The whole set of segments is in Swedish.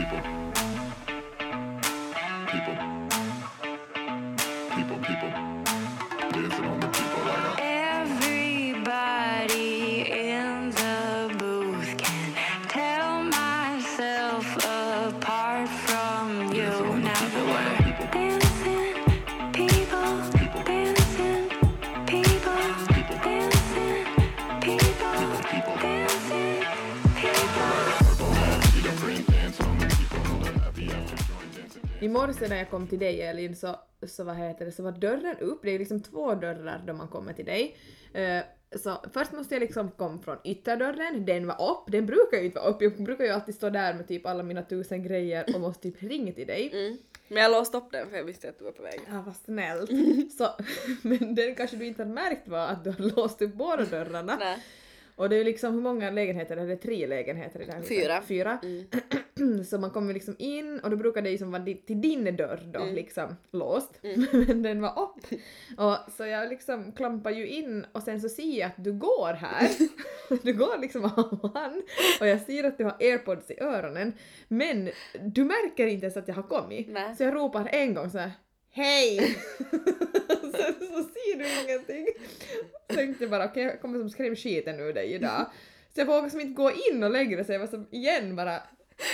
people. Morse när jag kom till dig Elin så, så, vad heter det, så var dörren upp, det är liksom två dörrar då man kommer till dig. Eh, så först måste jag liksom komma från ytterdörren, den var upp, den brukar ju inte vara upp, jag brukar ju alltid stå där med typ alla mina tusen grejer och måste typ ringa till dig. Mm. Men jag låste upp den för jag visste att du var på väg. Ja, vad snällt. Så, men den kanske du inte har märkt var att du har låst upp båda dörrarna. Nej. Och det är liksom, hur många lägenheter är det? Tre lägenheter i det här huset? Fyra. Fyra. Mm. Så man kommer liksom in och då brukar det ju som vara till din dörr då Mm. liksom låst. Men den var upp. Och så jag liksom klampar ju in och sen så ser jag att du går här. du går liksom av hand och jag ser att du har airpods i öronen. Men du märker inte ens att jag har kommit. Nej. Så jag ropar en gång så här. Hej! sen så ser du ingenting. Så tänkte jag bara okej jag kommer som skräm skiten ur dig idag. Så jag vågar som inte gå in och lägga så jag var som igen bara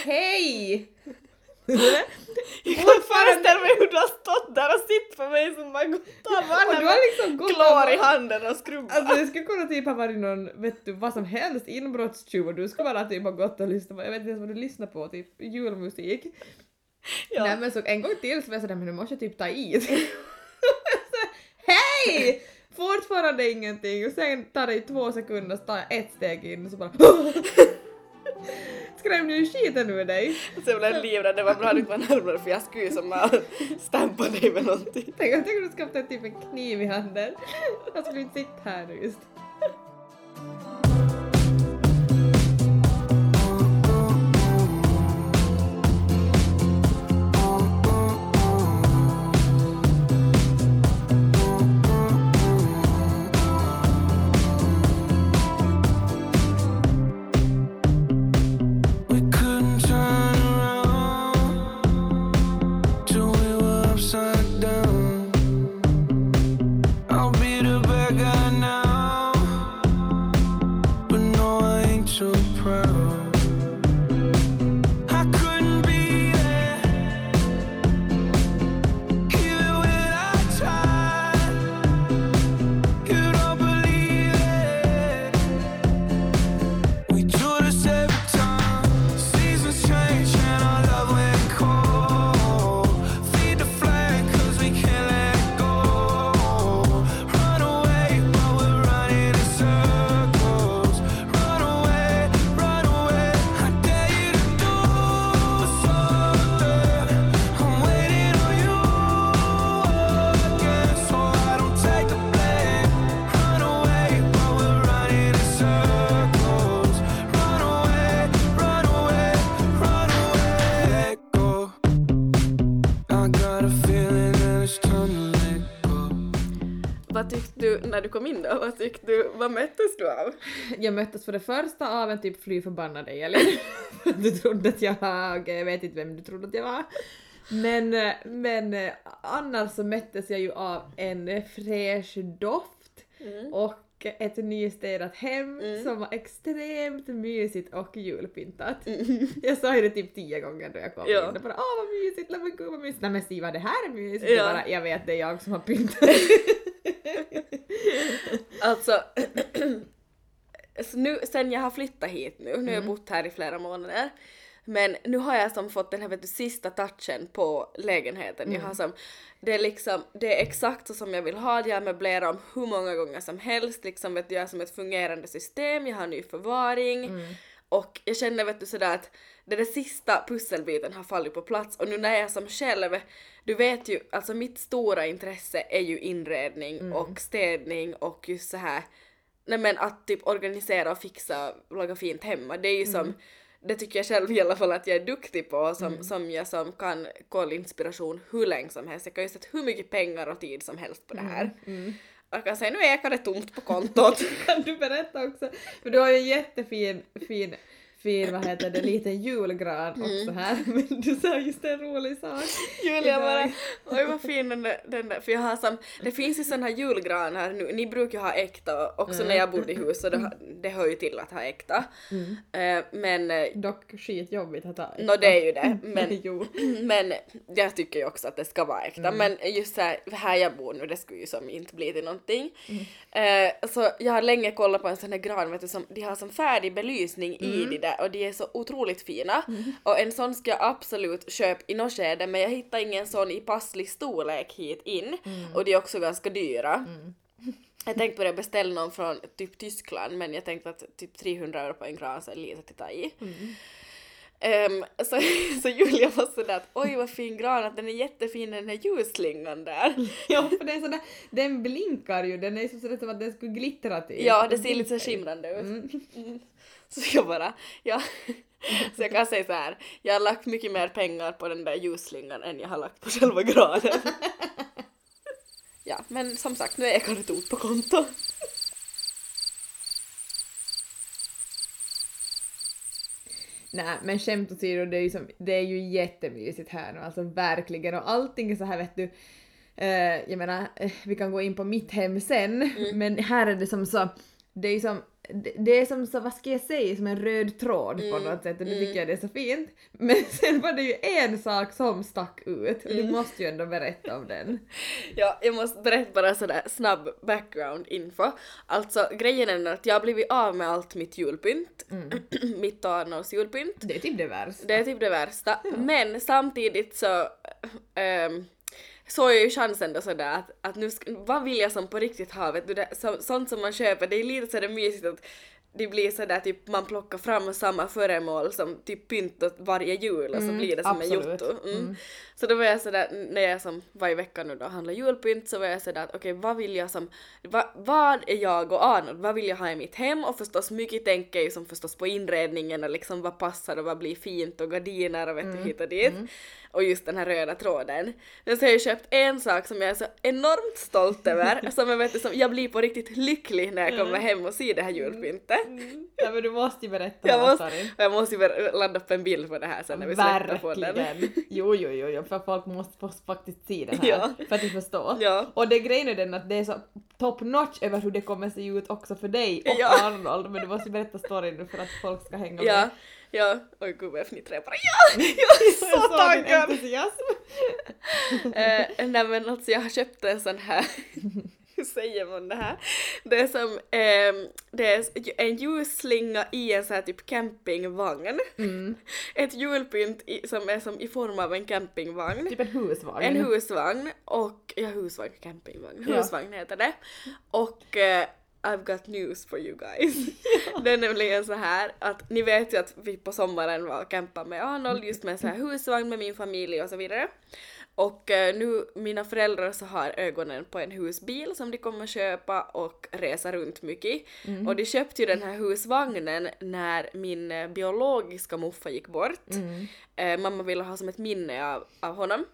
Hej! Jag kan föreställa mig hur du har stått där och sitt på mig som bara tar och varandra du har liksom klor i handen och skrubbat. Alltså det skulle kunna typ ha varit någon, vet du, vad som helst, inbrottstjuv och du skulle bara typ ha gått och lyssnat på, jag vet inte ens vad du lyssnar på, typ julmusik. ja. Nej men så en gång till så var jag sådär men nu måste jag typ ta i. Hej! Fortfarande ingenting och sen tar det två sekunder så tar jag ett steg in och så bara skrämde ju skiten ur dig. Så jag blev livrädd, det var bra att du inte var närmare för jag skulle ju som ha stampat dig med någonting. Tänk om du ska ha typ en kniv i handen. Jag skulle inte sitta här nu just. Vad tyckte du när du kom in då? Vad tyckte du? Vad möttes du av? Jag möttes för det första av en typ fly förbannad dig Elin. du trodde att jag var, okej jag vet inte vem du trodde att jag var. Men, eh, men eh, annars så möttes jag ju av en fräsch doft och ett nystädat hem som var extremt mysigt och julpyntat. Jag sa ju det typ tio gånger då jag kom Ja. in och bara åh vad mysigt, nej men gud vad mysigt, nej men Siva det här är mysigt. Ja. Jag, bara, jag vet det är jag som har pyntat. Alltså, så nu, sen jag har flyttat hit nu, nu har jag bott här i flera månader, men nu har jag som fått den här vet du, sista touchen på lägenheten. Jag har som, det är liksom, det är exakt så som jag vill ha det, jag har möblerat om hur många gånger som helst, liksom vet du, jag är som ett fungerande system, jag har ny förvaring. Och jag känner vet du sådär att den där sista pusselbiten har fallit på plats. Och nu när jag som själv, du vet ju, alltså mitt stora intresse är ju inredning och städning och just så här nej men att typ organisera och fixa, laga fint hemma, det är ju som det tycker jag själv i alla fall att jag är duktig på som, som jag som kan kolla inspiration hur länge som helst. Jag kan ju sätta hur mycket pengar och tid som helst på det här. Och jag kan säga nu ekar det tomt på kontot. Kan du berätta också? För du har ju en jättefin fin fin, vad heter det, liten julgran också här. Men du sa just en rolig sak. Julia bara, oj vad fin den där, den där, för jag har som, det finns ju sån här julgran här nu, ni brukar ju ha äkta också när jag bodde i hus så det, det hör ju till att ha äkta. Eh, men, eh, Dock skitjobbigt att ha nå det är ju det, men, men jag tycker ju också att det ska vara äkta. Men just så här, här jag bor nu, det skulle ju som inte bli till någonting. Eh, så jag har länge kollat på en sån här gran, vet du, som, de har som färdig belysning i de där och de är så otroligt fina. Och en sån ska jag absolut köpa i något skede men jag hittar ingen sån i passlig storlek hit in. Och de är också ganska dyra. Jag tänkte börja beställa någon från typ Tyskland men jag tänkte att typ 300 euro på en gran så är lite att ta i. Ehm, så, så Julia var sådär att oj vad fin gran, att den är jättefin den här ljusslingan där. Ja, för det är sådär, den blinkar ju, den är så sådär som att den skulle glittra till. Ja, det Den ser lite så skimrande ut. Mm. Så jag bara, ja. Så jag kan säga så här, jag har lagt mycket mer pengar på den där ljusslingan än jag har lagt på själva granen. Ja, men som sagt, nu är jag tot på konto. Nej men skämt åsido, det är ju, som, det är ju jättemysigt här nu, alltså verkligen och allting är så här vet du eh, jag menar, eh, vi kan gå in på mitt hem sen, Mm. men här är det som så, det är ju som det, är som så, vad ska jag säga, som en röd tråd Mm. på något sätt och det tycker jag det är så fint. Men sen var det ju en sak som stack ut och du Mm. måste ju ändå berätta om den. Ja, jag måste berätta bara sådär snabb background info. Alltså grejen är att jag har blivit av med allt mitt julpynt. mitt och Arnolds julpynt. Det är typ det värsta. Det är typ det värsta. Men samtidigt så ähm, såg jag ju chansen då sådär att, att nu, ska, vad vill jag som på riktigt ha? Vet du, det, så, sånt som man köper, det är lite sådär mysigt att det blir sådär typ man plockar fram samma föremål som typ pynt åt varje jul och så Mm, blir det som absolut. en jotto. Mm. Så då var jag sådär, när jag som var i veckan nu då handlade julpynt så var jag sådär att okej vad vill jag som, va, vad är jag och Arnold, vad vill jag ha i mitt hem och förstås mycket tänker ju som förstås på inredningen och liksom vad passar och vad blir fint och gardiner och vet du hit och dit. Och just den här röda tråden. Men så har jag köpt en sak som jag är så enormt stolt över, som jag vet som jag blir på riktigt lycklig när jag kommer hem och ser det här julpyntet. Ja men du måste ju berätta Jag måste, jag måste ju ladda upp en bild på det här sen när vi släpper på den. Jo, jo, jo, jo, för folk måste faktiskt se den här Ja. för att de förstår. Ja. Och det grejen är den att det är så top notch över hur det kommer se ut också för dig och Ja. Arnold, men du måste ju berätta storyn nu för att folk ska hänga Ja, med. ja. Oj gud vad jag fnittrar bara. Ja! Jag är så Jag taggad! entusiasm. eh, nej men alltså jag har köpt en sån här hur säger man det här? Det är som ehm, det är en ljusslinga i en sån här typ campingvagn. Mm. Ett julpynt i, som är som i form av en campingvagn. Typ en husvagn. En husvagn och, ja husvagn, campingvagn, Ja. husvagn heter det. Och eh, I've got news for you guys. Det är nämligen så här att ni vet ju att vi på sommaren var och campade med Arnold just med så här husvagn med min familj och så vidare. Och eh, nu, mina föräldrar så har ögonen på en husbil som de kommer köpa och resa runt mycket. Och de köpte ju den här husvagnen när min eh, biologiska muffa gick bort. Mm. Eh, mamma ville ha som ett minne av, av honom.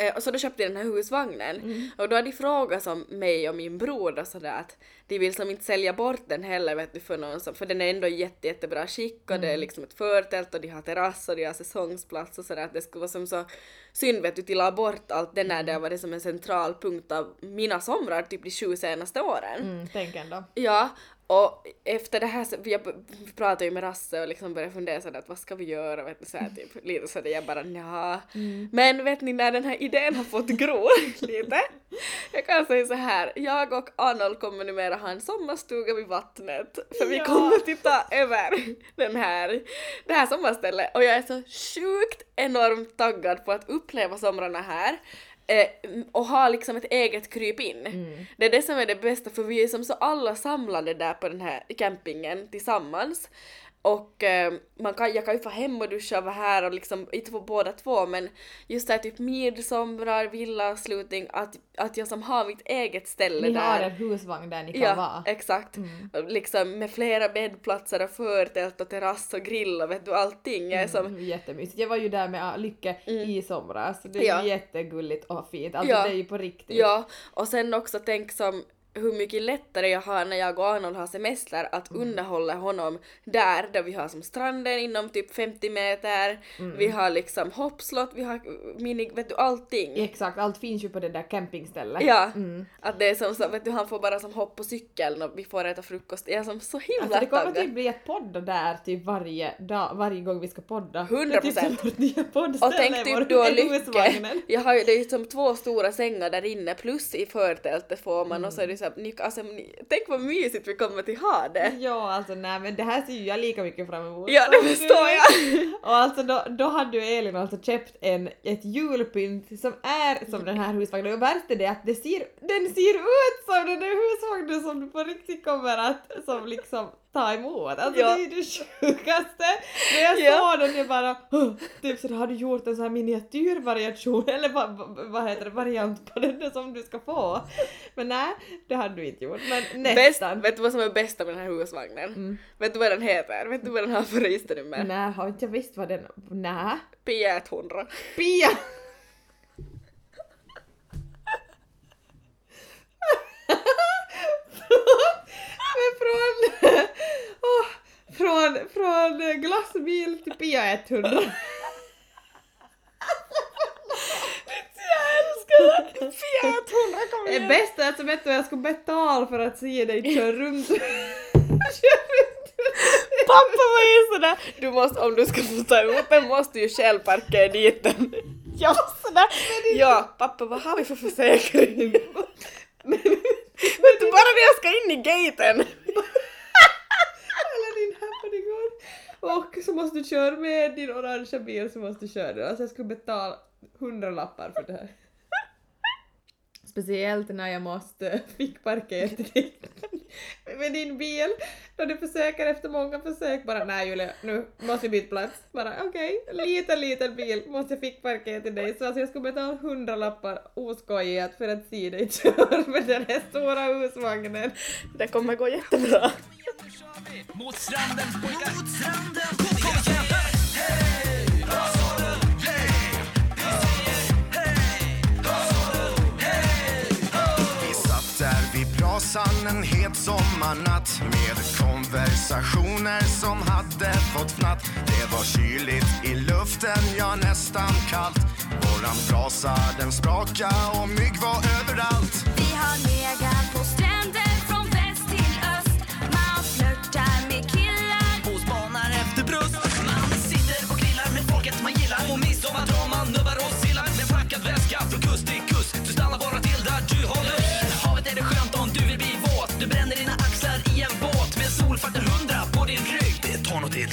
Eh, och så då köpte jag den här husvagnen. Mm. Och då hade de frågat som mig och min bror då sådär att de vill som inte sälja bort den heller vet du för någon som, för den är ändå jätte, jättebra skick och Mm. det är liksom ett förtält och de har terrass och de har säsongsplats och sådär att det skulle vara som så synd vet du till att bort allt det när det har varit som en central punkt av mina somrar typ de sju senaste åren. Mm, tänk ändå. Ja, och efter det här så, vi pratade ju med Rasse och liksom började fundera sådär att vad ska vi göra, vet du, så här, typ lite sådär jag bara nja. Men vet ni när den här idén har fått gro lite? Jag kan säga så här, jag och Arnold kommer numera ha en sommarstuga vid vattnet för vi Ja. kommer titta över den här, det här sommarstället och jag är så sjukt enormt taggad på att uppleva somrarna här och ha liksom ett eget kryp in. Det är det som är det bästa för vi är som så alla samlade där på den här campingen tillsammans. Och eh, man kan, jag kan ju få hem och duscha och vara här och liksom, inte på båda två men just det här typ midsommar, villavslutning, att, att jag som har mitt eget ställe Ni där. har en husvagn där ni kan Ja, vara. exakt. Liksom med flera bäddplatser och förtält och terrass och grill och vet du allting. Jag är som, Mm, jättemysigt. Jag var ju där med Lycke i somras. Det är Ja. jättegulligt och fint. Alltså Ja. det är ju på riktigt. Ja, och sen också tänk som hur mycket lättare jag har när jag och Arnold har semester att Mm. underhålla honom där, där vi har som stranden inom typ 50 meter, Mm. vi har liksom hoppslott, vi har mini, vet du, allting. Exakt, allt finns ju på det där campingstället. Ja, Mm. att det är som så, vet du, han får bara som hopp på cykeln och vi får äta frukost. Jag är som så himla Alltså det kommer typ bli ett podda där typ varje dag, varje gång vi ska podda. 100%. Det är typ nya poddställe Och tänk typ du och Lycke. Jag har det är ju som två stora sängar där inne plus i förtältet får man och så är det så ni, alltså, tänk vad mysigt vi kommer till ha det. Ja, alltså nej men det här ser ju jag lika mycket fram emot. Ja, det förstår jag. Och alltså då, då hade ju Elin alltså köpt en, ett julpynt som är som den här husvagnen och värst är det att det ser, den ser ut som den där husvagnen som du på riktigt kommer att som liksom ta emot. Alltså Ja. det är det sjukaste. När jag Ja. såg den jag bara typ så har du gjort en sån här miniatyrvariation eller vad, vad, heter det, variant på den som du ska få. Men nej, det hade du inte gjort. Men Bäst, nästan. vet du vad som är bästa med den här husvagnen? Mm. Vet du vad den heter? Vet du vad den har för registernummer? Nej, har inte jag visst vad den... Nej. Pia 100. Pia! Men från... åh, från, från glassbil till Pia 100. Jag älskar det! Pia 100 kom Det igen! bästa är att vet du, jag skulle betala för att se dig köra runt. Köra runt. Pappa var ju sådär, du måste, om du ska få ta emot den måste du ju själv parkera dit den. Jag var sådär, ja pappa vad har vi för försäkring? Vet du bara när jag ska in i gaten? Eller din happening Och så måste du köra med din orangea bil så måste du köra den. Alltså jag skulle betala 100 lappar för det här. Speciellt när jag måste fick parkera till med din bil. Då du försöker efter många försök bara nej Julia, nu måste vi byta plats. Bara okej, liten liten bil måste jag fick parkera till dig. Så alltså jag skulle betala 100 lappar oskojigt för att se dig köra med den här stora husvagnen. Det kommer gå jättebra. Mot stranden pojkar. Mot stranden Kom vid en het sommarnatt med konversationer som hade fått fnatt. Det var kyligt i luften, ja nästan kallt. Våran brasa den spraka och mygg var överallt. Vi har legat på stränder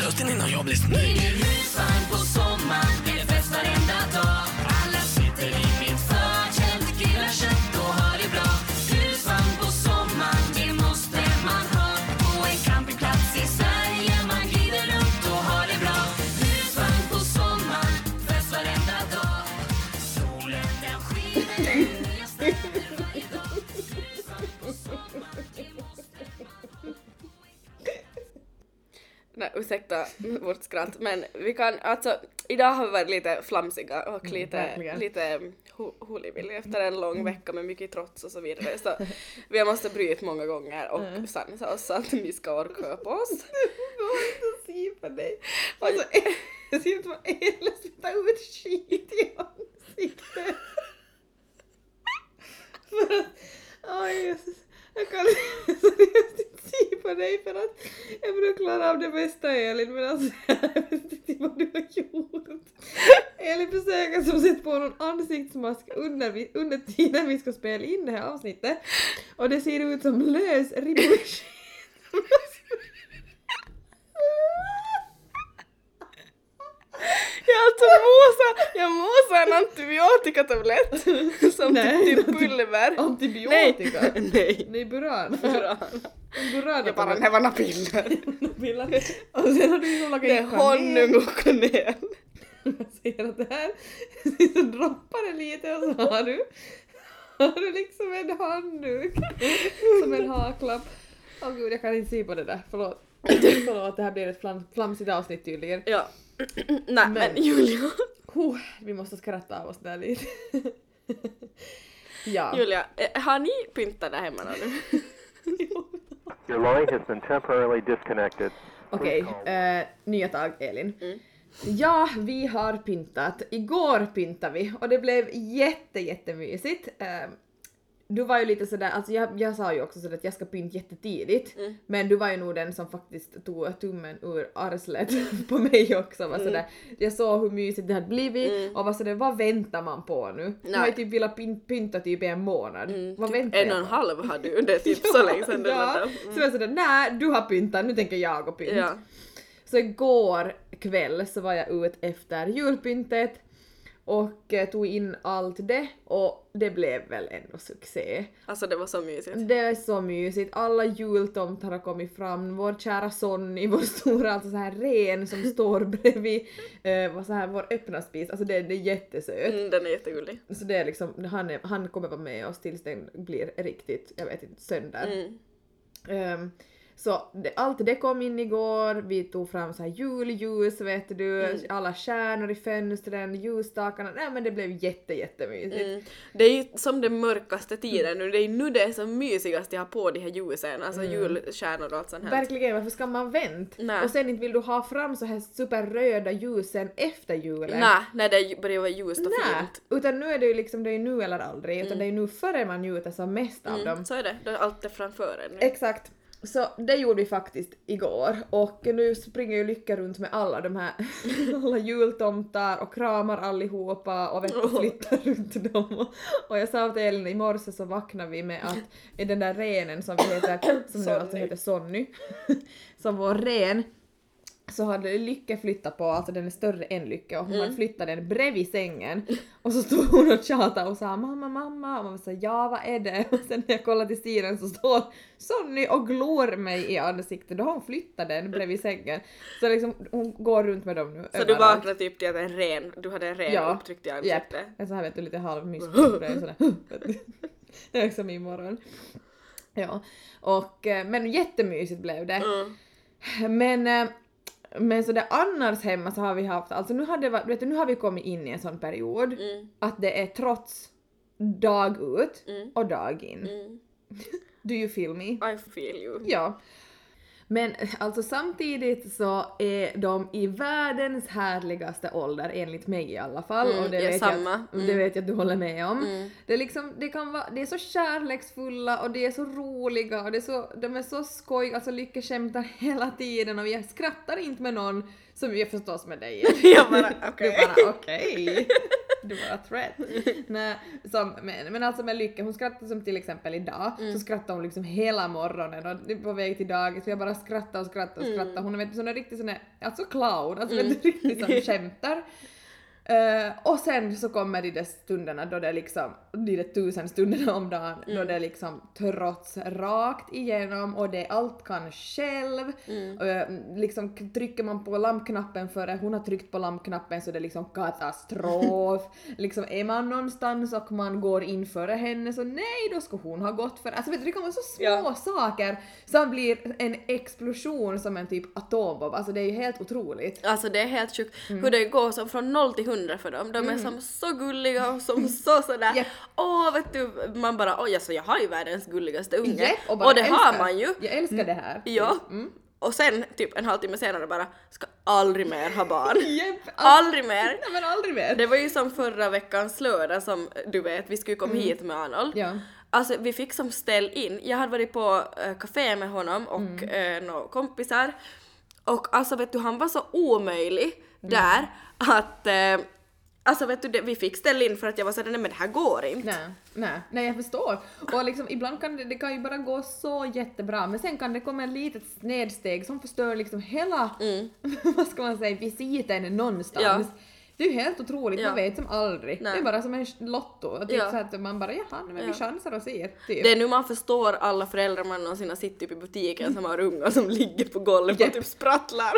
hösten innan jag blir snygg. Husvagn på sommaren. Det är fest varenda dag. Ursäkta vårt skratt men vi kan alltså idag har vi varit lite flamsiga och lite, verkligen. lite ho- holivilliga efter en lång vecka med mycket trots och så vidare så vi måste bryta många gånger och sansa oss så att ni ska orka på oss. Det går inte att se på dig. Alltså, jag ser ut som en äl spruta ut skit i ansiktet. För att, oj Jesus. Jag kan seriöst inte se på dig för att jag brukar klara av det mesta Elin men alltså jag vet inte vad du har gjort. Elin försöker som sätta på någon ansiktsmask under, vi, under tiden vi ska spela in det här avsnittet och det ser ut som lös ribbig Jag alltså mosar, jag mosar en antibiotikatablett som Nej. typ pulver. Antibiotika? Nej. Nej. Nej, buran. Buran. Buran Jag bara, det var några piller. piller. Och sen har du ju lagat Det är honung och kanel. Jag ser att det här så droppar det lite och så har du, har du liksom en handduk som en haklapp. Åh gud, jag kan inte se på det där. Förlåt. Förlåt, det här blir ett flam, flamsigt avsnitt tydligen. Ja. Nej men Men- Julia. Oh, vi måste skratta av oss där lite. Ja. Julia, eh, har ni pyntat där hemma nu? Your line has been temporarily disconnected. Okej, eh, nya tag Elin. Ja, vi har pyntat. Igår pyntade vi och det blev jätte jättemysigt. Eh, du var ju lite sådär, alltså jag, jag sa ju också sådär att jag ska pynta jättetidigt, men du var ju nog den som faktiskt tog tummen ur arslet på mig också. Var sådär, jag såg hur mysigt det hade blivit och var sådär, vad väntar man på nu? Jag har ju typ velat pyn- pynta typ en månad. Vad väntar En och en halv har du, det är typ så länge sedan ja, lärde. så jag sådär, nej du har pyntat, nu tänker jag och pynta. Ja. Så igår kväll så var jag ute efter julpyntet och eh, tog in allt det och det blev väl ändå succé. Alltså det var så mysigt. Det är så mysigt, alla jultomtar har kommit fram, vår kära Sonny, vår stora alltså så här ren som står bredvid eh, så här, vår öppna spis, alltså det, det är jättesöt. Mm, den är jättegullig. Så det är liksom, han, är, han kommer vara med oss tills den blir riktigt, jag vet inte, sönder. Mm. Ehm, så det, allt det kom in igår, vi tog fram så här julljus vet du, Mm. alla stjärnor i fönstren, ljusstakarna, nej men det blev jätte jättemysigt. Mm. Det är ju som den mörkaste tiden nu, det är nu det är som mysigast att ha på de här ljusen, alltså julstjärnor och allt sånt här. Verkligen, varför ska man vänta? Nej. Och sen inte vill du ha fram så här superröda ljusen efter julen. Nej, när det börjar vara ljust och Nej, fint. utan nu är det ju liksom, det är nu eller aldrig, utan det är nu före man njuter som mest av dem. Mm, så är det, då är allt är framför en. Exakt. Så det gjorde vi faktiskt igår. Och nu springer ju Lycka runt med alla de här alla jultomtar och kramar allihopa och vet du, flyttar runt dem. Och jag sa till Elin i morse så vaknade vi med att den där renen som vi heter, som nu alltså heter Sonny, som vår ren, så hade Lycka flyttat på, alltså den är större än Lycka och hon hade flyttat den bredvid sängen och så stod hon och tjatade och sa mamma mamma och man sa ja vad är det? Och sen när jag kollade till sidan så står Sonny och glor mig i ansiktet, då har hon flyttat den bredvid sängen. Så liksom hon går runt med dem nu Så du vaknade typ till att en ren, du hade en ren Ja. upptryckt i ansiktet. En sån här vet du lite halvmysk sådär. Det är som imorgon. Ja, och eh, men jättemysigt blev det. Mm. Men, eh, men så det annars hemma så har vi haft, alltså nu har, det, varit- vet du, nu har vi kommit in i en sån period Mm. att det är trots dag ut Mm. och dag in. Mm. Do you feel me? I feel you. Ja. Men alltså samtidigt så är de i världens härligaste ålder enligt mig i alla fall Mm, och det ja, vet, samma. Jag, Mm. det vet jag att du håller med om. Mm. Det är liksom, det kan vara, det är så kärleksfulla och det är så roliga och det är så, de är så skoj, alltså Lycke skämtar hela tiden och jag skrattar inte med någon som jag förstås med dig. Jag bara, okej. Du bara okej. Du bara threat. Nej, som, men, men alltså med Lycka, hon skrattar som till exempel idag, Mm. så skrattar hon liksom hela morgonen och är på väg till dagis så jag bara skrattar och skrattar och Mm. skrattar. Hon är vet sån där riktigt sån där, alltså clown, alltså vet du, riktigt som skämtar. Eh, och sen så kommer de där stunderna då det liksom, de där tusen stunderna om dagen, då Mm. det liksom trots rakt igenom och det allt kan själv. Mm. Eh, liksom trycker man på lampknappen före hon har tryckt på lampknappen så det är liksom katastrof. liksom är man någonstans och man går in före henne så nej då ska hon ha gått för Alltså vet du det kan vara så små Ja. saker som blir en explosion som en typ atombomb. Alltså det är ju helt otroligt. Alltså det är helt sjukt Mm. hur det går som från noll till hundra för dem. De är som så gulliga och som så sådär, åh vet du, man bara oj alltså jag har ju världens gulligaste unge. Japp, och, bara det älskar. har man ju. Jag älskar det här. Ja. Mm. Och sen typ en halvtimme senare bara, ska aldrig mer ha barn. Alltså- aldrig mer. Nej men aldrig mer. Det var ju som förra veckans lördag som du vet, vi skulle komma hit med Arnold. Mm. Ja. Alltså vi fick som ställ in, jag hade varit på äh, café med honom och Mm. äh, några kompisar och alltså vet du han var så omöjlig Mm. Där att äh, Alltså vet du, det, vi fick ställa in för att jag var såhär, nej men det här går inte. Nej, nej, nej jag förstår. Och liksom ibland kan det, det kan ju bara gå så jättebra men sen kan det komma ett litet snedsteg som förstör liksom hela, vad ska man säga, visiten någonstans. Mm. Ja. Det är ju helt otroligt, Ja. man vet som aldrig. Nej. Det är bara som en lotto. Typ Ja. så att man bara jaha, men vi Ja. chansar och ser. Typ. Det är nu man förstår alla föräldrar man någonsin har sett typ i butiken som har ungar som ligger på golvet Japp. och typ sprattlar.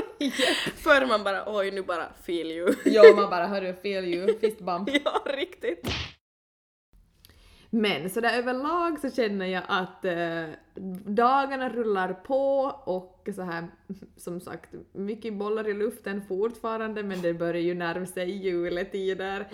För man bara oj nu bara feel you. Ja, man bara hörru, feel you, fist bump. ja riktigt. Men så där överlag så känner jag att, eh, dagarna rullar på och så här som sagt mycket bollar i luften fortfarande men det börjar ju närma sig juletider.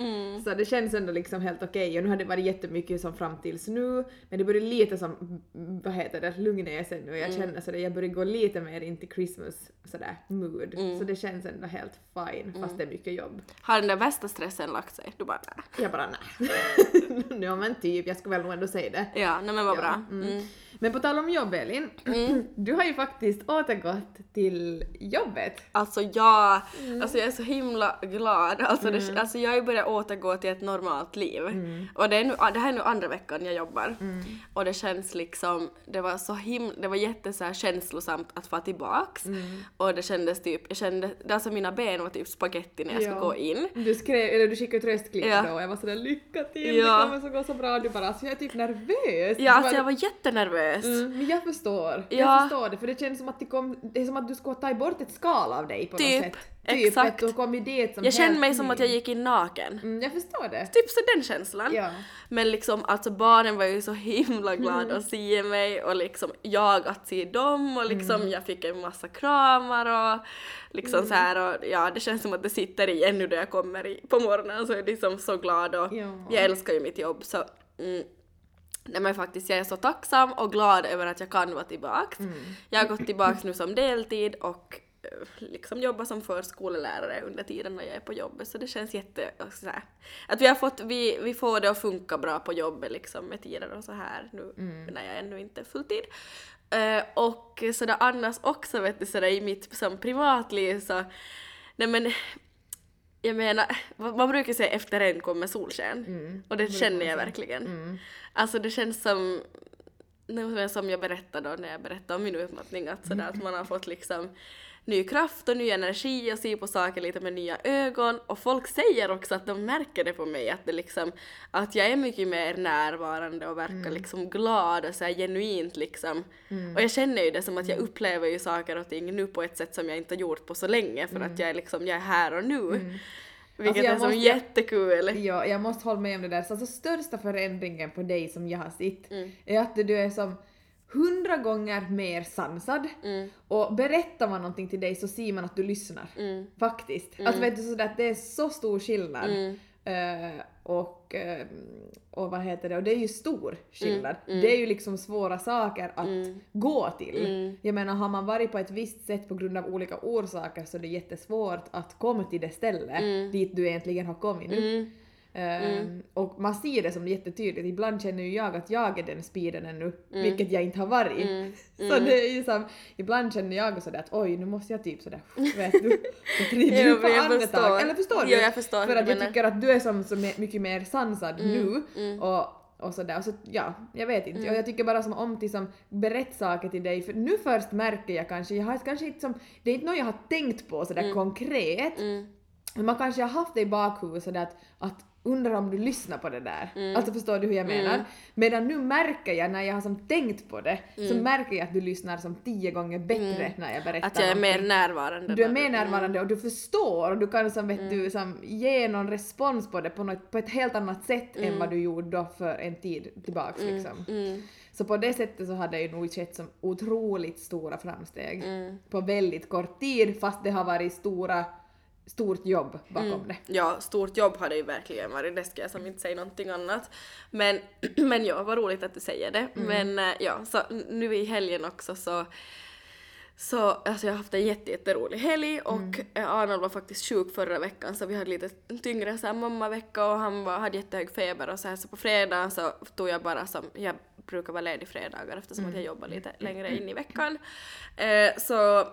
Så det känns ändå liksom helt okej och nu har det varit jättemycket som fram tills nu men det börjar lite som, vad heter det, lugna sig nu och jag känner sådär, jag börjar gå lite mer in till Christmas sådär mood. Så det känns ändå helt fine fast det är mycket jobb. Har den där värsta stressen lagt sig? Du bara nej. Jag bara nej. ja men typ, jag ska väl nog ändå säga det. Ja, nej men vad Ja, bra. Mm. Mm. Men på tal om jobb Elin, du har ju faktiskt återgått till jobbet. Alltså jag, Mm. alltså jag är så himla glad. Alltså, det, alltså jag har ju börjat återgå till ett normalt liv. Mm. Och det, är nu, det här är nu andra veckan jag jobbar. Och det känns liksom, det var så himla, det var jätte så här känslosamt att få tillbaks. Mm. Och det kändes typ, jag kände, alltså mina ben var typ spaghetti när jag Ja. skulle gå in. Du skrev, eller du skickade ett röstklipp Ja. då och jag var sådär lycka till, Ja. det kommer så gå så bra. Du bara alltså jag är typ nervös. Ja, alltså jag var jättenervös. Mm, men jag förstår. Ja. Jag förstår det för det känns som att det, kom, det är som att du skulle ta bort ett skal av dig på Typ, något sätt. Typ exakt. har kommit dit som Jag kände mig som att jag gick in naken. Mm, jag förstår det. Typ så den känslan. Ja. Men liksom alltså barnen var ju så himla glada att se mig och liksom jag att se dem och liksom jag fick en massa kramar och liksom så här och ja det känns som att det sitter i ännu då jag kommer i, på morgonen så är jag liksom så glad och Ja. jag älskar ju mitt jobb så mm, Nej men faktiskt jag är så tacksam och glad över att jag kan vara tillbaks. Jag har gått tillbaks nu som deltid och eh, liksom jobba som förskolelärare under tiden när jag är på jobbet så det känns jätte så här, att vi har fått, vi, vi får det att funka bra på jobbet liksom med tider och så här nu när jag ännu inte är fulltid. Eh, och sådär annars också vet du sådär i mitt som privatliv så nej men jag menar, man brukar säga efter regn kommer solsken. och det känner jag verkligen. Alltså det känns som, som jag berättade då när jag berättade om min utmattning, att, sådär, att man har fått liksom ny kraft och ny energi och se på saker lite med nya ögon. Och folk säger också att de märker det på mig att det liksom att jag är mycket mer närvarande och verkar liksom glad och så här genuint liksom. Och jag känner ju det som att jag upplever ju saker och ting nu på ett sätt som jag inte gjort på så länge för att jag är liksom jag är här och nu. Vilket jag är måste- jättekul. Ja, jag måste hålla med om det där. Så alltså, största förändringen på dig som jag har sett Mm. är att du är som hundra gånger mer sansad Mm. och berättar man någonting till dig så ser man att du lyssnar. Mm. Faktiskt. Alltså vet du sådär att det är så stor skillnad. Eh, och, eh, och vad heter det, och det är ju stor skillnad. Mm. Det är ju liksom svåra saker att gå till. Jag menar har man varit på ett visst sätt på grund av olika orsaker så är det jättesvårt att komma till det stället Mm. dit du egentligen har kommit nu. Ehm, och man ser det som jättetydligt, ibland känner ju jag att jag är den speeden ännu, Mm. vilket jag inte har varit. Så det är ju som, ibland känner jag sådär att oj nu måste jag typ sådär, vet du, ja, på andetag. förstår. Eller förstår du? Ja, jag förstår För att jag tycker att du är som, som är mycket mer sansad Mm, nu och, och sådär. Och så, ja, jag vet inte. Mm. Och jag tycker bara som om till som berätta saker till dig, för nu först märker jag kanske, jag har kanske inte som, det är inte något jag har tänkt på sådär Mm. konkret, men man kanske har haft det i bakhuvudet sådär att, att undrar om du lyssnar på det där. Mm. Alltså förstår du hur jag menar? Medan nu märker jag när jag har som tänkt på det, så märker jag att du lyssnar som tio gånger bättre när jag berättar Mm. Att jag är mer närvarande. Du är mer närvarande och du förstår och du kan som vet Mm. du som ge någon respons på det på, något, på ett helt annat sätt Mm. än vad du gjorde då för en tid tillbaks liksom. Så på det sättet så har det ju nog skett som otroligt stora framsteg Mm. på väldigt kort tid fast det har varit stora, stort jobb bakom Mm. det. Ja, stort jobb har det ju verkligen varit, det ska jag som inte säga någonting annat. Men, men ja, vad roligt att du säger det. Men eh, ja, så nu i helgen också så så alltså jag har haft en jätte, jätterolig helg och eh, Arnold var faktiskt sjuk förra veckan så vi hade lite tyngre så här mammavecka och han var, hade jättehög feber och så här så på fredagen så tog jag bara som, jag brukar vara ledig fredagar eftersom att jag jobbar lite längre in i veckan. Eh, så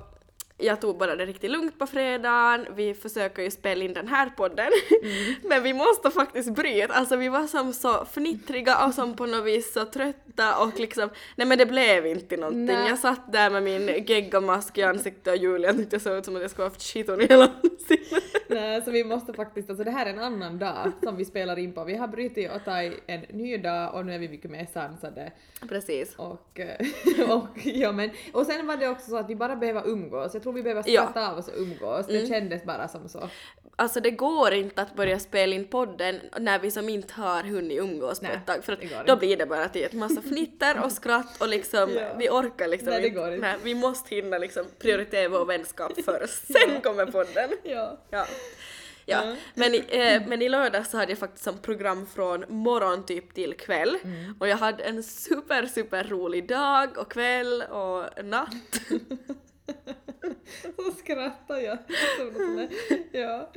jag tog bara det riktigt lugnt på fredagen, vi försöker ju spela in den här podden men vi måste faktiskt bryta, alltså vi var som så fnittriga och som på något vis så trötta och liksom, nej men det blev inte någonting. Nej. Jag satt där med min geggamask i ansiktet och Julian tyckte jag såg ut som att jag skulle haft skiton i hela ansiktet. Nej, så vi måste faktiskt, alltså det här är en annan dag som vi spelar in på. Vi har brutit och tagit en ny dag och nu är vi mycket mer sansade. Precis. Och, eh, och, ja, men, och sen var det också så att vi bara behöver umgås. Jag tror vi behöver Ja. skratta av oss och umgås. Det kändes bara som så. Alltså det går inte att börja spela in podden när vi som inte har hunnit umgås på Nej, ett tag för att då blir det bara till ett massa fnitter och skratt och liksom Ja. vi orkar liksom Nej, det går inte. Nej, vi måste hinna liksom prioritera vår vänskap först, sen kommer podden. Ja. Ja. Ja, men, i- eh, men i lördags så hade jag faktiskt som program från morgon typ till kväll Mm. och jag hade en super super rolig dag och kväll och natt. Så skrattar jag. Ja.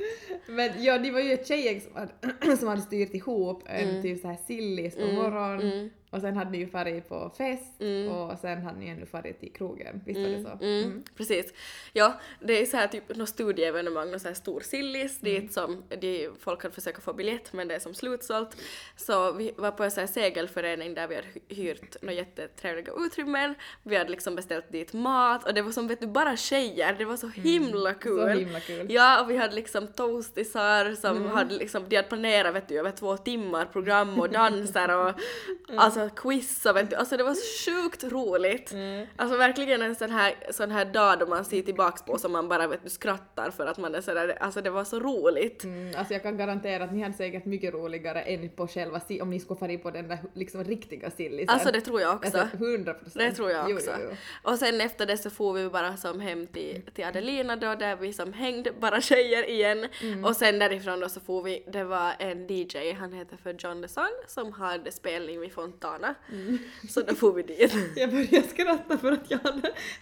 Men ja, det var ju ett tjejgäng som hade, som hade styrt ihop en Mm. typ så här sillis på morgonen och sen hade ni ju farit på fest och sen hade ni ännu farit till krogen. Visst var det så? Mm, Precis. Ja, det är så här typ något studieevenemang, någon så här stor sillis Mm. dit som de, folk hade försökt få biljett men det är som slutsålt. Så vi var på en så här segelförening där vi hade hy- hyrt några jättetrevliga utrymmen. Vi hade liksom beställt dit mat och det var som vet du bara tjejer, det var så himla kul. Mm. Så himla kul. Ja, och vi hade liksom toastisar som Mm. hade liksom, de hade planerat vet du över två timmar program och danser och Mm. Quiz och vet alltså det var så sjukt roligt. Mm. Alltså verkligen en sån här, sån här dag då man ser tillbaks på som man bara vet du skrattar för att man är sådär, alltså det var så roligt. Mm, alltså jag kan garantera att ni hade säkert mycket roligare än på själva si- om ni skulle fara på den där liksom riktiga sillisen. Alltså det tror jag också. Alltså 100 procent. Det tror jag också. Jo, jo, jo. Och sen efter det så får vi bara som hem till, till Adelina då där vi som hängde bara tjejer igen. Mm. Och sen därifrån då så får vi, det var en DJ, han heter för John the Sun som hade spelning vid Fontana. Mm. Så då får vi dit. Jag började skratta för att jag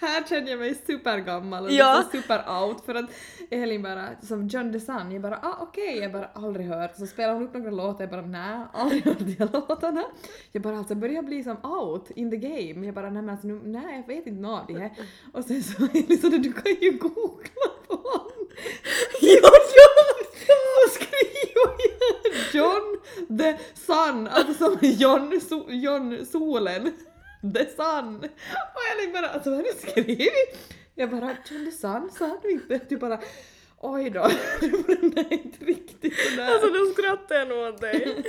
här känner jag mig supergammal och Ja. liksom super out för att Elin bara, som John the Sun, jag bara ah okej, jag bara aldrig hört. Så spelar hon upp några låtar, jag bara nej, aldrig hört de låtarna. Jag bara alltså börjar bli som out in the game. Jag bara nej men alltså nu, nej jag vet inte något av de här. Och sen så Elin sa du kan ju googla på honom. ja, ja! Så skriver jag John the Sun, alltså som John, so, John solen. The Sun. Och Elin bara alltså vad har du skrivit? Jag bara John the Sun sa du inte? Du bara oj då, det var inte riktigt sådär. Alltså då skrattar jag nog åt dig.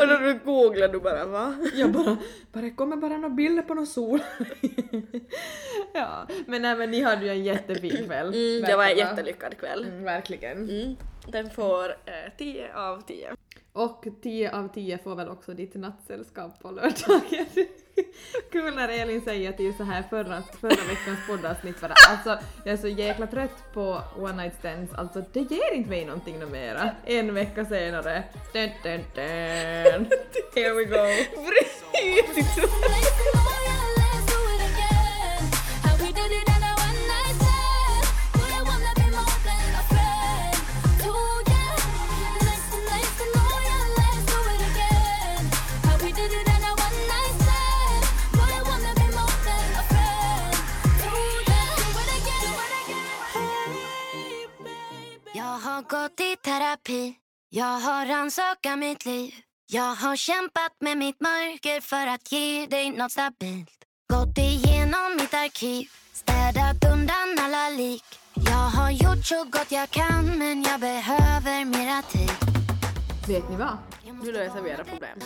och då du googlar du bara va? Jag bara, bara det kommer bara några bilder på någon sol. ja, men nej men ni hade ju en jättefin kväll. Mm, det var en jättelyckad kväll. Mm, verkligen. Mm. Den får eh, 10 av 10. Och 10 av 10 får väl också ditt nattsällskap på lördagen. Kul när Elin säger till så här förra, förra veckans poddavsnitt bara alltså jag är så jäkla trött på one night stands, alltså det ger inte mig någonting no mera. En vecka senare, dun, dun, dun. here we go. Jag har rannsakat mitt liv Jag har kämpat med mitt mörker för att ge dig något stabilt Gått igenom mitt arkiv Städat undan alla lik Jag har gjort så gott jag kan men jag behöver mera tid Vet ni vad? Nu löser vi era problem.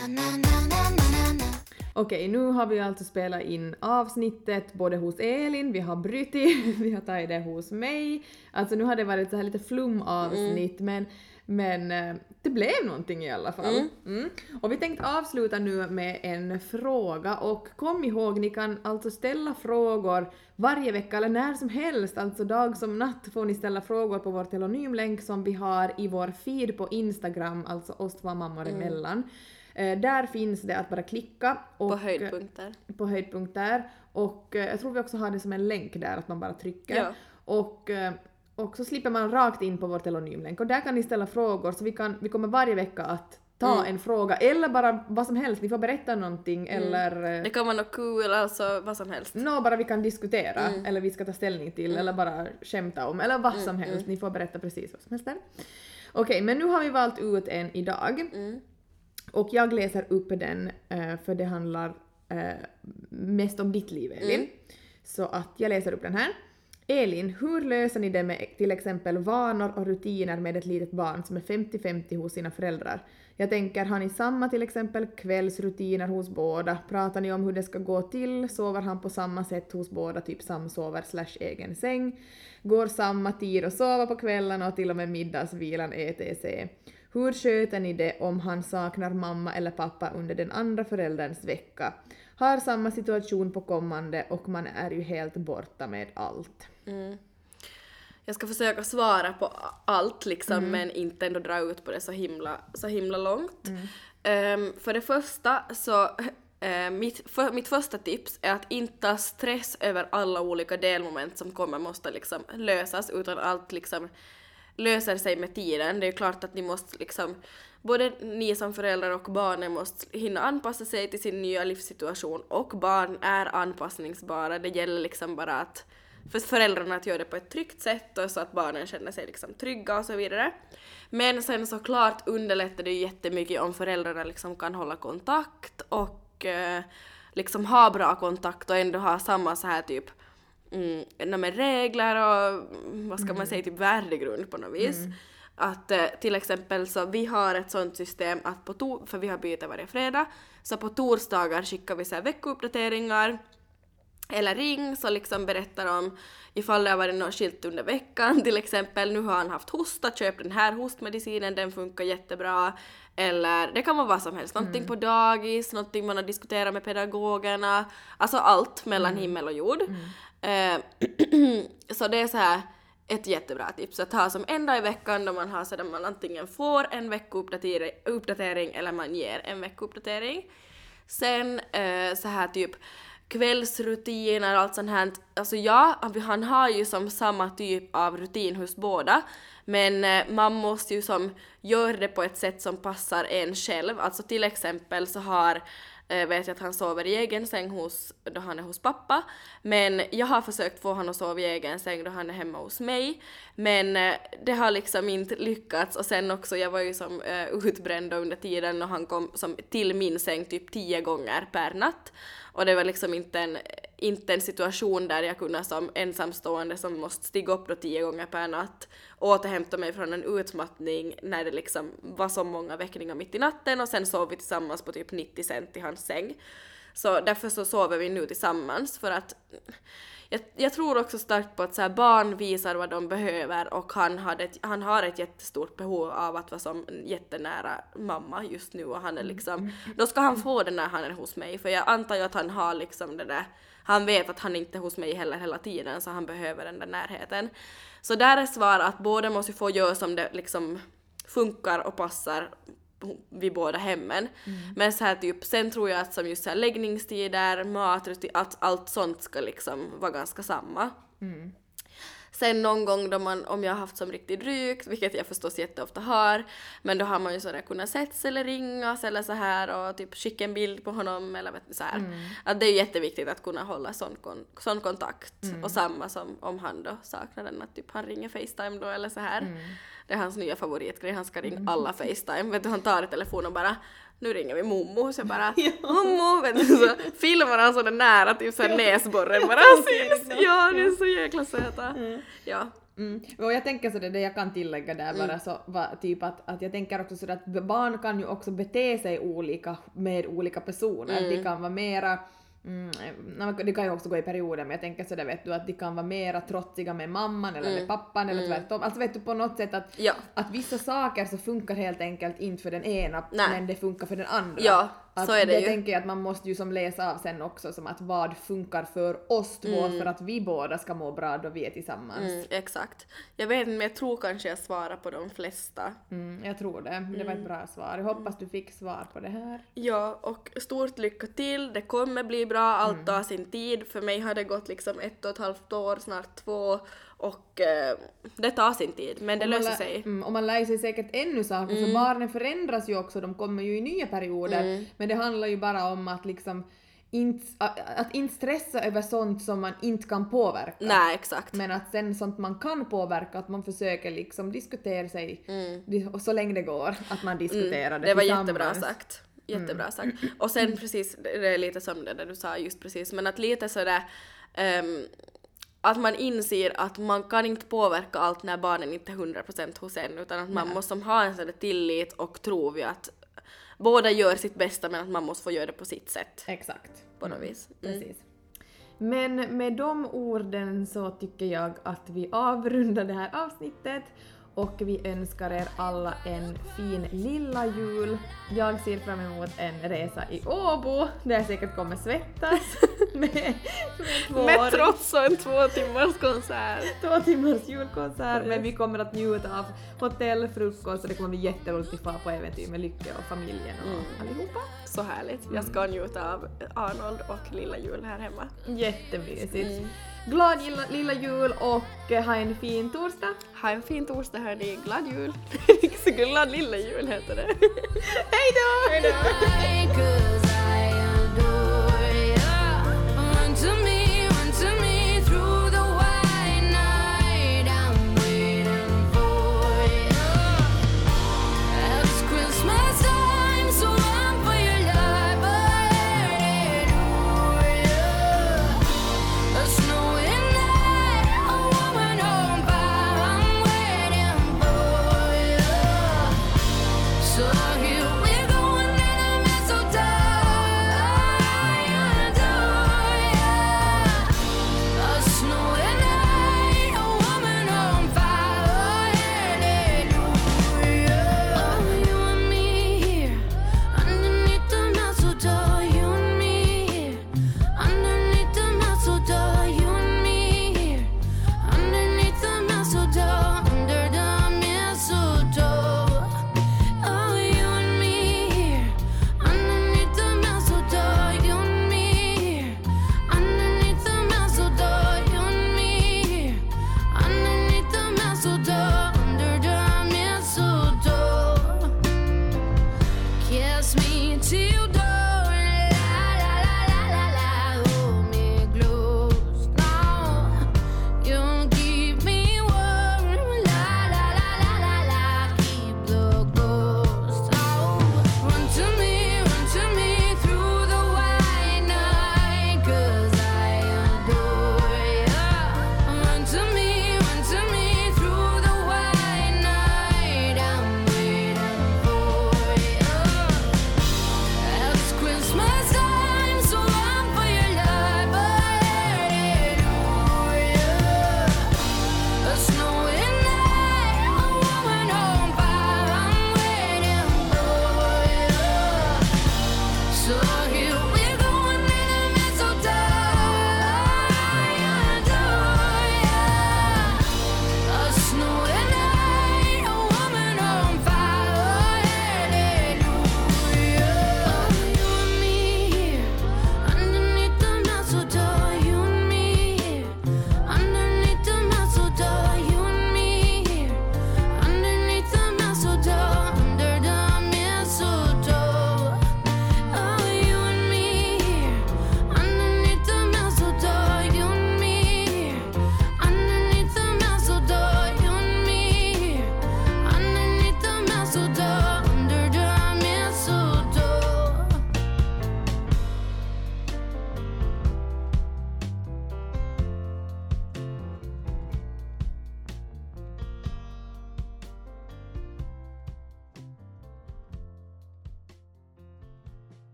Okej, nu har vi alltså spelat in avsnittet både hos Elin, vi har brutit, vi har tagit det hos mig. Alltså nu har det varit så här lite flumavsnitt men, men eh, det blev någonting i alla fall. Mm. Och vi tänkte avsluta nu med en fråga och kom ihåg, ni kan alltså ställa frågor varje vecka eller när som helst, alltså dag som natt får ni ställa frågor på vår telonymlänk som vi har i vår feed på Instagram, alltså oss två mammor emellan. Eh, där finns det att bara klicka och På höjdpunkter. på höjdpunkter och eh, jag tror vi också har det som en länk där att man bara trycker. Ja. Och, och så slipper man rakt in på vår telonymlänk och där kan ni ställa frågor så vi, kan, vi kommer varje vecka att ta Mm. en fråga eller bara vad som helst, ni får berätta någonting eller eh, Det kan vara något kul, alltså vad som helst. Nå, bara vi kan diskutera Mm. eller vi ska ta ställning till eller bara skämta om eller vad som helst. Ni får berätta precis vad som helst där. Okej, men nu har vi valt ut en idag. Mm. Och jag läser upp den eh, för det handlar eh, mest om ditt liv Elin. Mm. Så att jag läser upp den här. Elin, hur löser ni det med till exempel vanor och rutiner med ett litet barn som är 50-50 hos sina föräldrar? Jag tänker, har ni samma till exempel kvällsrutiner hos båda? Pratar ni om hur det ska gå till? Sover han på samma sätt hos båda, typ samsover slash egen säng? Går samma tid att sova på kvällarna och till och med middagsvilan etc. Hur sköter ni det om han saknar mamma eller pappa under den andra förälderns vecka? Har samma situation på kommande och man är ju helt borta med allt. Jag ska försöka svara på allt liksom men inte ändå dra ut på det så himla, så himla långt. Ehm, för det första så eh, mitt, för, mitt första tips är att inte ha stress över alla olika delmoment som kommer måste liksom lösas utan allt liksom löser sig med tiden. Det är klart att ni måste liksom både ni som föräldrar och barnen måste hinna anpassa sig till sin nya livssituation och barn är anpassningsbara. Det gäller liksom bara att för föräldrarna att göra det på ett tryggt sätt och så att barnen känner sig liksom trygga och så vidare. Men sen såklart underlättar det ju jättemycket om föräldrarna liksom kan hålla kontakt och eh, liksom ha bra kontakt och ändå ha samma så här typ mm, regler och vad ska man säga, typ värdegrund på något vis. Att eh, till exempel så vi har ett sånt system att på to- för vi har byte varje fredag, så på torsdagar skickar vi så här veckouppdateringar eller ring så liksom berättar om ifall det har varit något skilt under veckan. Till exempel nu har han haft hosta, köp den här hostmedicinen, den funkar jättebra. Eller det kan vara vad som helst, någonting på dagis, någonting man har diskuterat med pedagogerna, alltså allt mellan himmel och jord. Eh, så det är så här ett jättebra tips att ha som en dag i veckan då man har så där man antingen får en veckouppdatering eller man ger en veckouppdatering. Sen eh, så här typ kvällsrutiner och allt sånt här. Alltså ja, han har ju som samma typ av rutin hos båda. Men eh, man måste ju som göra det på ett sätt som passar en själv. Alltså till exempel så har eh, vet jag att han sover i egen säng hos, då han är hos pappa. Men jag har försökt få honom att sova i egen säng då han är hemma hos mig. Men eh, det har liksom inte lyckats och sen också, jag var ju som eh, utbränd under tiden och han kom som till min säng typ tio gånger per natt. Och det var liksom inte en, inte en situation där jag kunde som ensamstående som måste stiga upp då tio gånger per natt återhämta mig från en utmattning när det liksom var så många väckningar mitt i natten och sen sov vi tillsammans på typ 90 cent i hans säng. Så därför så sover vi nu tillsammans för att jag, jag tror också starkt på att så barn visar vad de behöver och han, hade ett, han har ett jättestort behov av att vara som en jättenära mamma just nu och han är liksom, då ska han få det när han är hos mig för jag antar ju att han har liksom det där, han vet att han inte är hos mig heller hela tiden så han behöver den där närheten. Så där är svar att båda måste få göra som det liksom funkar och passar vid båda hemmen. Men så här typ, sen tror jag att som just så här läggningstider, matrutin, att allt sånt ska liksom vara ganska samma. Sen någon gång då man, om jag har haft som riktigt drygt, vilket jag förstås jätteofta har, men då har man ju sådär kunnat sätts eller ringas eller så här och typ skicka en bild på honom eller vet så här. Att det är jätteviktigt att kunna hålla sån, kon, sån kontakt. Och samma som om han då saknar den, att typ han ringer Facetime då eller så här. Det är hans nya favoritgrej, han ska ringa alla Facetime. Vet du, han tar i telefonen och bara nu ringer vi mommo, så jag bara mommo, vet du, så filmar han sådär nära, typ såhär näsborren bara syns. Ja, det är så jäkla söta. Ja. Mm. Och jag tänker sådär, det jag kan tillägga där bara så var typ att, att jag tänker också sådär att barn kan ju också bete sig olika med olika personer. De kan vara mera Mm, det kan ju också gå i perioder men jag tänker sådär vet du att de kan vara mera trotsiga med mamman eller med pappan eller tvärtom. Alltså vet du på något sätt att, Ja. att vissa saker så funkar helt enkelt inte för den ena Nej. men det funkar för den andra. Ja, att så är det ju. tänker jag att man måste ju som läsa av sen också som att vad funkar för oss två för att vi båda ska må bra då vi är tillsammans. Mm, exakt. Jag vet inte men jag tror kanske jag svarar på de flesta. Mm, jag tror det. Det var ett bra svar. Jag hoppas du fick svar på det här. Ja, och stort lycka till. Det kommer bli bra, allt tar sin tid. För mig har det gått liksom ett och ett halvt år, snart två. Och eh, det tar sin tid, men det löser sig. Mm, och man lär sig säkert ännu saker för barnen förändras ju också, de kommer ju i nya perioder. Men det handlar ju bara om att liksom inte, att, inte stressa över sånt som man inte kan påverka. Nej, exakt. Men att sen sånt man kan påverka, att man försöker liksom diskutera sig dis- så länge det går, att man diskuterar det Mm. Det var tillsammans. jättebra sagt. Jättebra sagt. Och sen precis, det är lite som det där du sa just precis, men att lite sådär um, att man inser att man kan inte påverka allt när barnen inte är 100% hos en utan att man Nej. måste ha en sån tillit och tro vid att båda gör sitt bästa men att man måste få göra det på sitt sätt Exakt. på något vis. Mm. Precis. Men med de orden så tycker jag att vi avrundar det här avsnittet och vi önskar er alla en fin lilla jul. Jag ser fram emot en resa i Åbo där jag säkert kommer svettas med, med Med trots och en två timmars konsert. två timmars julkonsert men vi kommer att njuta av hotell, frukost och det kommer bli jätteroligt att fara på äventyr med Lycke och familjen och allihopa. Så härligt. Jag ska njuta av Arnold och Lilla Jul här hemma. Jättemysigt. Glad lilla, lilla jul och eh, ha en fin torsdag. Ha en fin torsdag hörni, glad jul! Så glad lilla jul heter det. Hej då!